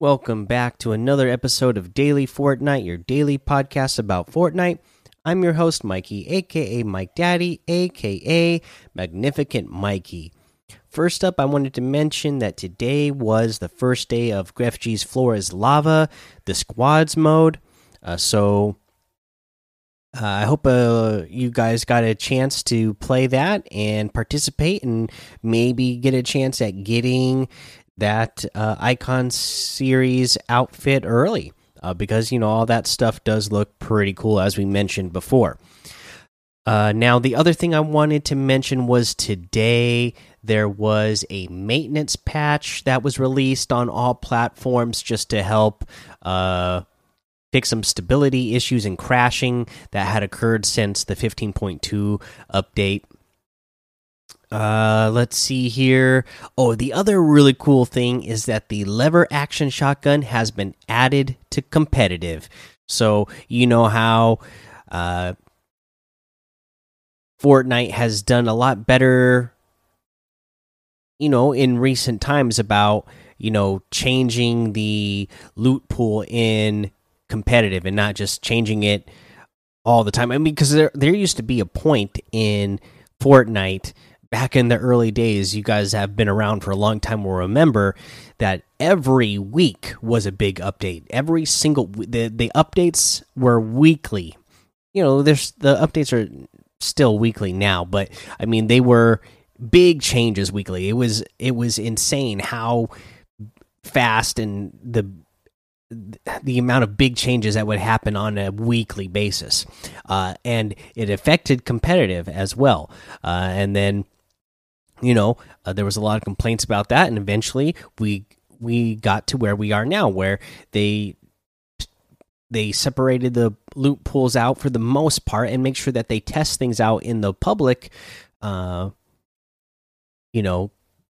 Welcome back to another episode of Daily Fortnite, your daily podcast about Fortnite. I'm your host, Mikey, aka Mike Daddy, aka Magnificent Mikey. First up, I wanted to mention that today was the first day of GrefG's Floor is Lava, the squads mode. Uh, so uh, I hope uh, you guys got a chance to play that and participate, and maybe get a chance at getting that uh, icon series outfit early uh, because you know all that stuff does look pretty cool as we mentioned before. Uh, now the other thing i wanted to mention was today there was a maintenance patch that was released on all platforms just to help uh, fix some stability issues and crashing that had occurred since the 15.2 update uh, let's see here. Oh, the other really cool thing is that the lever action shotgun has been added to competitive. So, you know how uh Fortnite has done a lot better you know in recent times about, you know, changing the loot pool in competitive and not just changing it all the time. I mean, because there there used to be a point in Fortnite back in the early days, you guys have been around for a long time will remember that every week was a big update. Every single the the updates were weekly. You know, there's the updates are still weekly now, but I mean they were big changes weekly. It was it was insane how fast and the the amount of big changes that would happen on a weekly basis, uh, and it affected competitive as well. Uh, and then you know, uh, there was a lot of complaints about that, and eventually we we got to where we are now, where they they separated the loot pools out for the most part and make sure that they test things out in the public, uh, you know,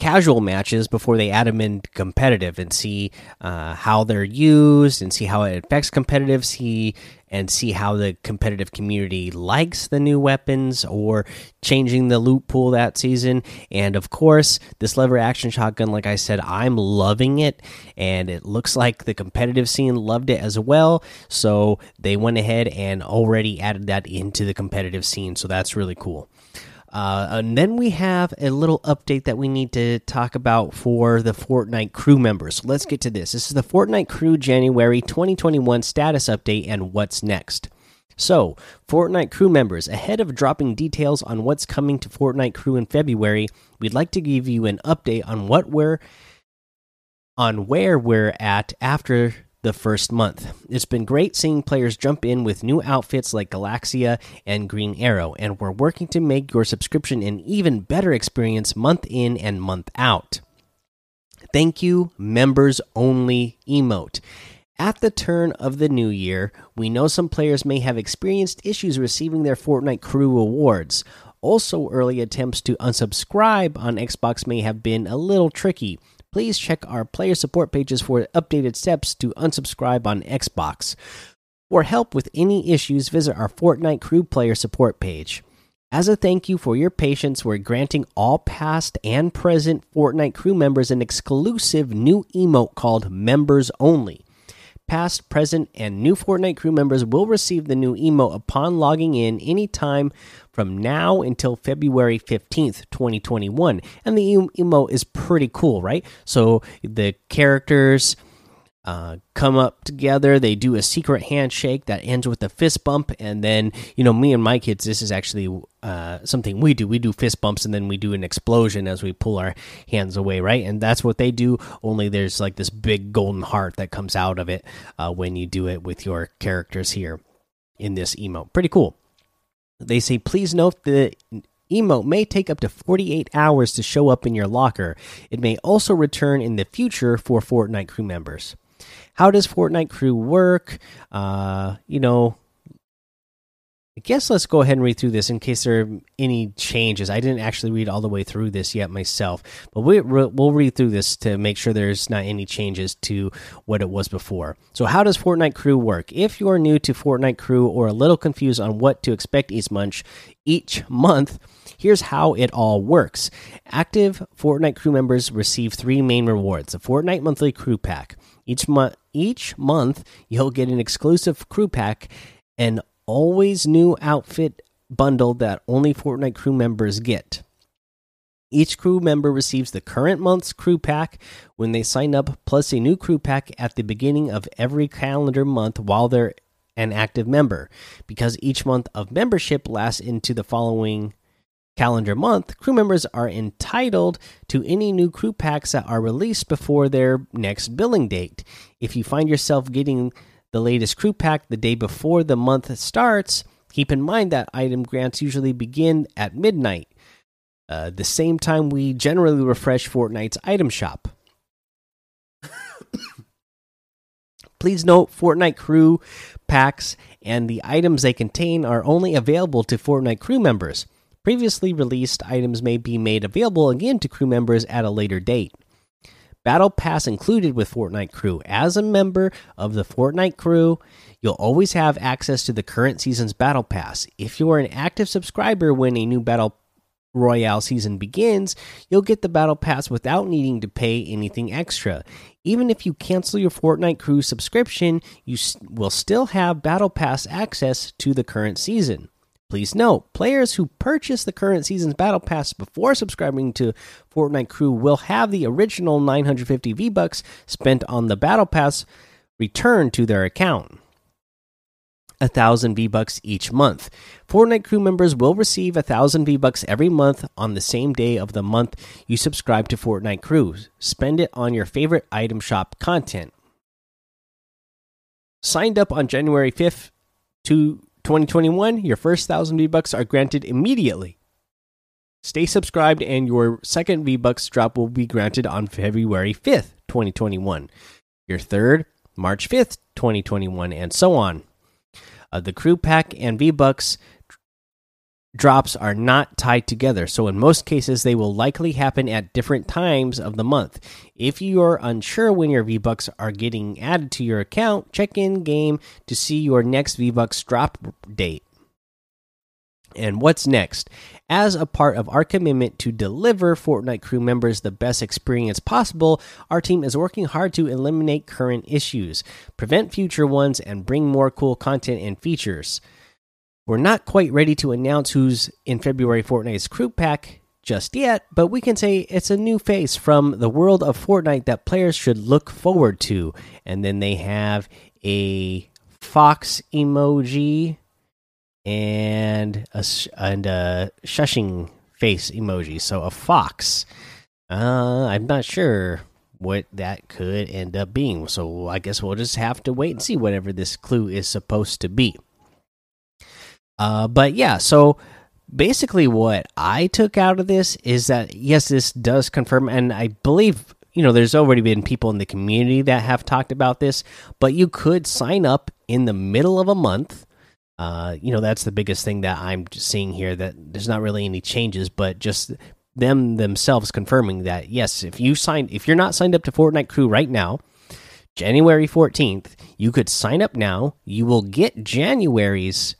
casual matches before they add them in competitive and see uh, how they're used and see how it affects competitive. See and see how the competitive community likes the new weapons or changing the loot pool that season. And of course, this lever action shotgun, like I said, I'm loving it, and it looks like the competitive scene loved it as well. So they went ahead and already added that into the competitive scene. So that's really cool. Uh, and then we have a little update that we need to talk about for the Fortnite crew members. So let's get to this. This is the Fortnite crew January 2021 status update and what's next. So, Fortnite crew members, ahead of dropping details on what's coming to Fortnite crew in February, we'd like to give you an update on what we're on where we're at after the first month. It's been great seeing players jump in with new outfits like Galaxia and Green Arrow, and we're working to make your subscription an even better experience month in and month out. Thank you, members only emote. At the turn of the new year, we know some players may have experienced issues receiving their Fortnite crew awards. Also, early attempts to unsubscribe on Xbox may have been a little tricky please check our player support pages for updated steps to unsubscribe on Xbox. For help with any issues, visit our Fortnite Crew player support page. As a thank you for your patience, we're granting all past and present Fortnite crew members an exclusive new emote called Members Only. Past, present, and new Fortnite crew members will receive the new emote upon logging in anytime from now until February 15th, 2021. And the emote is pretty cool, right? So the characters uh, come up together. They do a secret handshake that ends with a fist bump, and then you know, me and my kids, this is actually uh, something we do. We do fist bumps, and then we do an explosion as we pull our hands away, right? And that's what they do. Only there's like this big golden heart that comes out of it uh, when you do it with your characters here in this emote. Pretty cool. They say, please note the emote may take up to 48 hours to show up in your locker. It may also return in the future for Fortnite crew members. How does Fortnite crew work? Uh, you know, I guess let's go ahead and read through this in case there are any changes. I didn't actually read all the way through this yet myself, but we, will read through this to make sure there's not any changes to what it was before. So, how does Fortnite Crew work? If you are new to Fortnite Crew or a little confused on what to expect each month, each month, here's how it all works. Active Fortnite Crew members receive three main rewards: the Fortnite Monthly Crew Pack Each month, each month, you'll get an exclusive crew pack, an always new outfit bundle that only Fortnite crew members get. Each crew member receives the current month's crew pack when they sign up, plus a new crew pack at the beginning of every calendar month while they're an active member. Because each month of membership lasts into the following calendar month, crew members are entitled to any new crew packs that are released before their next billing date. If you find yourself getting the latest crew pack the day before the month starts, keep in mind that item grants usually begin at midnight uh, the same time we generally refresh Fortnite's item shop. Please note Fortnite crew packs and the items they contain are only available to Fortnite crew members. Previously released items may be made available again to crew members at a later date. Battle Pass included with Fortnite Crew. As a member of the Fortnite Crew, you'll always have access to the current season's Battle Pass. If you are an active subscriber when a new Battle Royale season begins, you'll get the Battle Pass without needing to pay anything extra. Even if you cancel your Fortnite Crew subscription, you will still have Battle Pass access to the current season. Please note, players who purchase the current season's Battle Pass before subscribing to Fortnite Crew will have the original 950 V-Bucks spent on the Battle Pass returned to their account a thousand V Bucks each month. Fortnite crew members will receive a thousand V Bucks every month on the same day of the month you subscribe to Fortnite Crew. Spend it on your favorite item shop content. Signed up on January 5th to 2021, your first thousand V Bucks are granted immediately. Stay subscribed, and your second V Bucks drop will be granted on February 5th, 2021. Your third, March 5th, 2021, and so on. Uh, the crew pack and V Bucks drops are not tied together, so in most cases, they will likely happen at different times of the month. If you are unsure when your V Bucks are getting added to your account, check in game to see your next V Bucks drop date. And what's next? As a part of our commitment to deliver Fortnite crew members the best experience possible, our team is working hard to eliminate current issues, prevent future ones, and bring more cool content and features. We're not quite ready to announce who's in February Fortnite's crew pack just yet, but we can say it's a new face from the world of Fortnite that players should look forward to. And then they have a fox emoji and a and a shushing face emoji. So a fox. Uh, I'm not sure what that could end up being. So I guess we'll just have to wait and see whatever this clue is supposed to be. Uh, but yeah, so basically what I took out of this is that yes, this does confirm, and I believe you know there's already been people in the community that have talked about this, but you could sign up in the middle of a month uh, you know, that's the biggest thing that I'm seeing here. That there's not really any changes, but just them themselves confirming that yes, if you sign, if you're not signed up to Fortnite Crew right now, January 14th, you could sign up now. You will get January's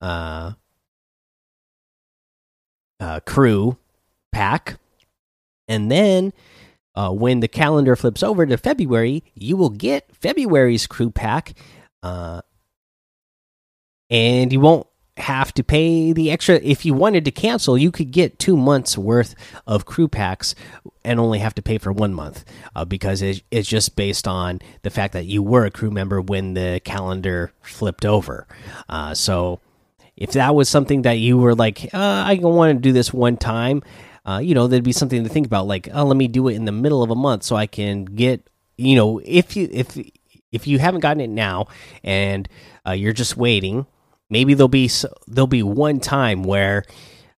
uh, uh, crew pack, and then uh, when the calendar flips over to February, you will get February's crew pack. Uh, and you won't have to pay the extra if you wanted to cancel you could get two months worth of crew packs and only have to pay for one month uh, because it's just based on the fact that you were a crew member when the calendar flipped over uh, so if that was something that you were like uh, i want to do this one time uh, you know there'd be something to think about like oh let me do it in the middle of a month so i can get you know if you if if you haven't gotten it now and uh, you're just waiting maybe there'll be there'll be one time where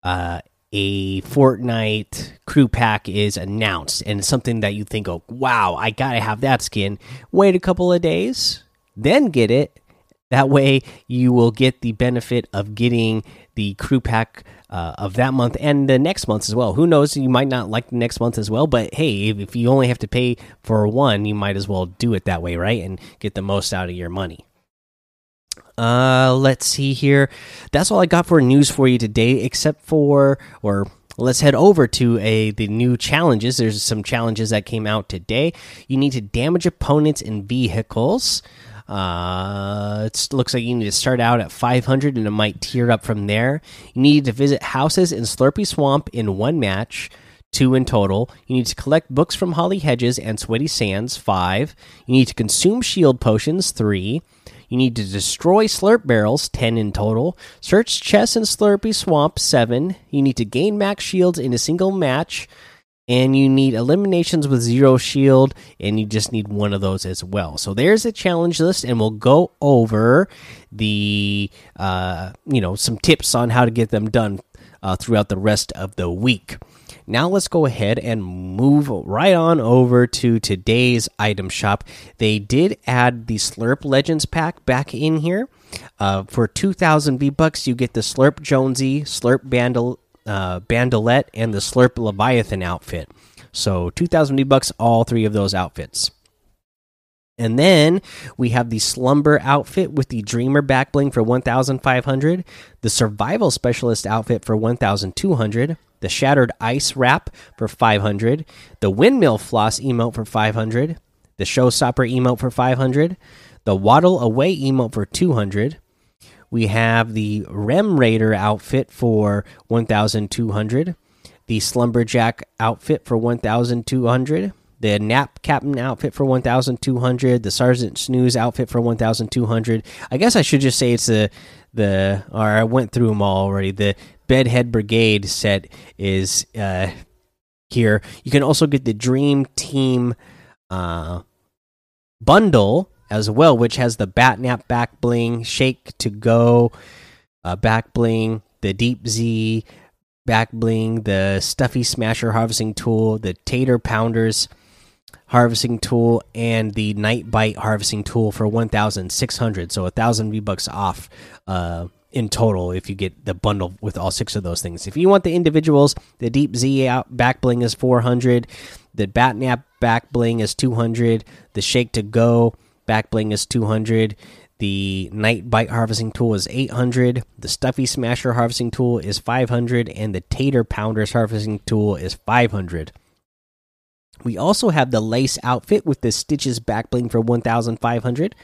uh, a Fortnite crew pack is announced and something that you think, oh wow, I gotta have that skin. Wait a couple of days, then get it. That way, you will get the benefit of getting the crew pack uh, of that month and the next month as well. Who knows? You might not like the next month as well, but hey, if you only have to pay for one, you might as well do it that way, right? And get the most out of your money. Uh, let's see here. That's all I got for news for you today, except for, or let's head over to a the new challenges. There's some challenges that came out today. You need to damage opponents and vehicles. Uh, it looks like you need to start out at 500 and it might tier up from there. You need to visit houses in Slurpy Swamp in one match, two in total. You need to collect books from Holly Hedges and Sweaty Sands, five. You need to consume shield potions, three. You need to destroy slurp barrels, 10 in total. Search chests in Slurpy Swamp, 7. You need to gain max shields in a single match. And you need eliminations with zero shield, and you just need one of those as well. So there's a challenge list, and we'll go over the, uh, you know, some tips on how to get them done uh, throughout the rest of the week. Now let's go ahead and move right on over to today's item shop. They did add the Slurp Legends pack back in here. Uh, for 2,000 V bucks, you get the Slurp Jonesy, Slurp Bandol, uh, Bandolette, and the Slurp Leviathan outfit. So 2,000 V bucks, all three of those outfits. And then we have the Slumber outfit with the Dreamer back bling for 1,500, the Survival Specialist outfit for 1,200, the Shattered Ice Wrap for 500, the Windmill Floss emote for 500, the Showstopper emote for 500, the Waddle Away emote for 200. We have the Rem Raider outfit for 1,200, the Slumberjack outfit for 1,200 the Nap Captain outfit for 1,200, the Sergeant Snooze outfit for 1,200. I guess I should just say it's the the or I went through them all already. The Bedhead Brigade set is uh, here. You can also get the Dream Team uh, bundle as well, which has the Batnap back bling, Shake to Go uh, back bling, the Deep Z back bling, the Stuffy Smasher harvesting tool, the Tater Pounders harvesting tool, and the Night Bite harvesting tool for 1,600. So a thousand V bucks off. Uh, in total if you get the bundle with all six of those things. If you want the individuals, the Deep Z out back bling is 400, the Batnap back bling is 200, the Shake to Go back bling is 200, the Night Bite harvesting tool is 800, the Stuffy Smasher harvesting tool is 500, and the Tater Pounders harvesting tool is 500. We also have the Lace outfit with the Stitches back bling for 1500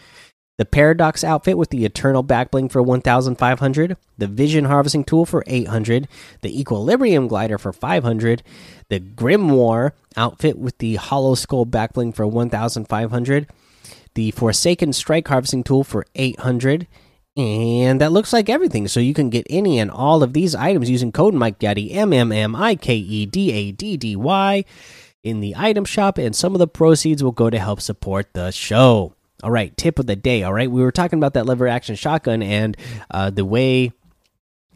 the Paradox outfit with the Eternal Backbling for 1500, the Vision Harvesting Tool for 800, the Equilibrium Glider for 500, the Grimoire outfit with the Hollow Skull Backbling for 1500, the Forsaken Strike Harvesting Tool for 800, and that looks like everything. So you can get any and all of these items using code Mike Daddy M M M I K E D A D D Y in the item shop, and some of the proceeds will go to help support the show. All right, tip of the day. All right, we were talking about that lever action shotgun, and uh, the way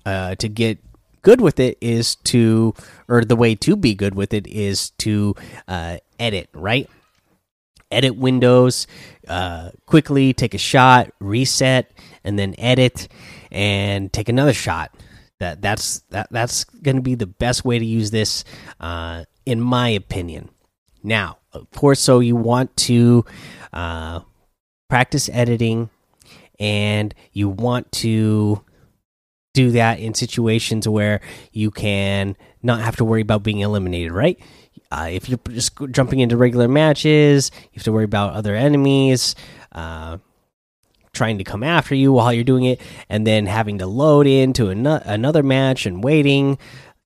uh, to get good with it is to, or the way to be good with it is to uh, edit, right? Edit windows uh, quickly, take a shot, reset, and then edit and take another shot. That that's that that's going to be the best way to use this, uh, in my opinion. Now, of course, so you want to uh, practice editing and you want to do that in situations where you can not have to worry about being eliminated, right? Uh, if you're just jumping into regular matches, you have to worry about other enemies uh, trying to come after you while you're doing it, and then having to load into an another match and waiting.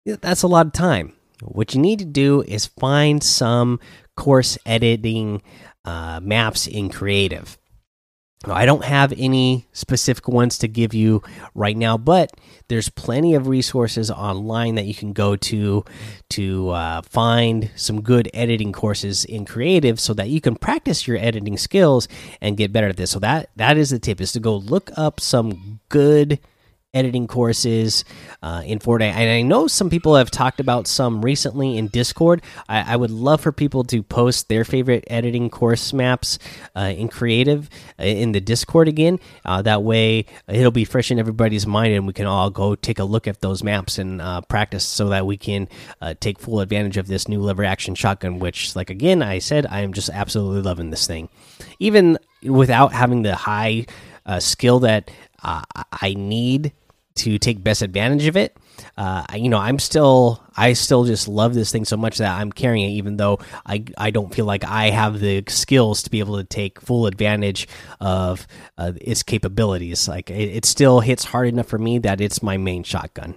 That's a lot of time. What you need to do is find some course editing uh, maps in Creative. I don't have any specific ones to give you right now, but there's plenty of resources online that you can go to to uh, find some good editing courses in Creative, so that you can practice your editing skills and get better at this. So that that is the tip: is to go look up some good editing courses uh, in Fortnite. And I know some people have talked about some recently in Discord. I, I would love for people to post their favorite editing course maps uh, in Creative uh, in the Discord again. Uh, that way, it'll be fresh in everybody's mind, and we can all go take a look at those maps and uh, practice so that we can uh, take full advantage of this new lever action shotgun. Which, like again, I said, I am just absolutely loving this thing, even without having the high skill that I need to take best advantage of it. Uh, you know, I'm still, I still just love this thing so much that I'm carrying it, even though I, I don't feel like I have the skills to be able to take full advantage of uh, its capabilities. Like it, it still hits hard enough for me that it's my main shotgun.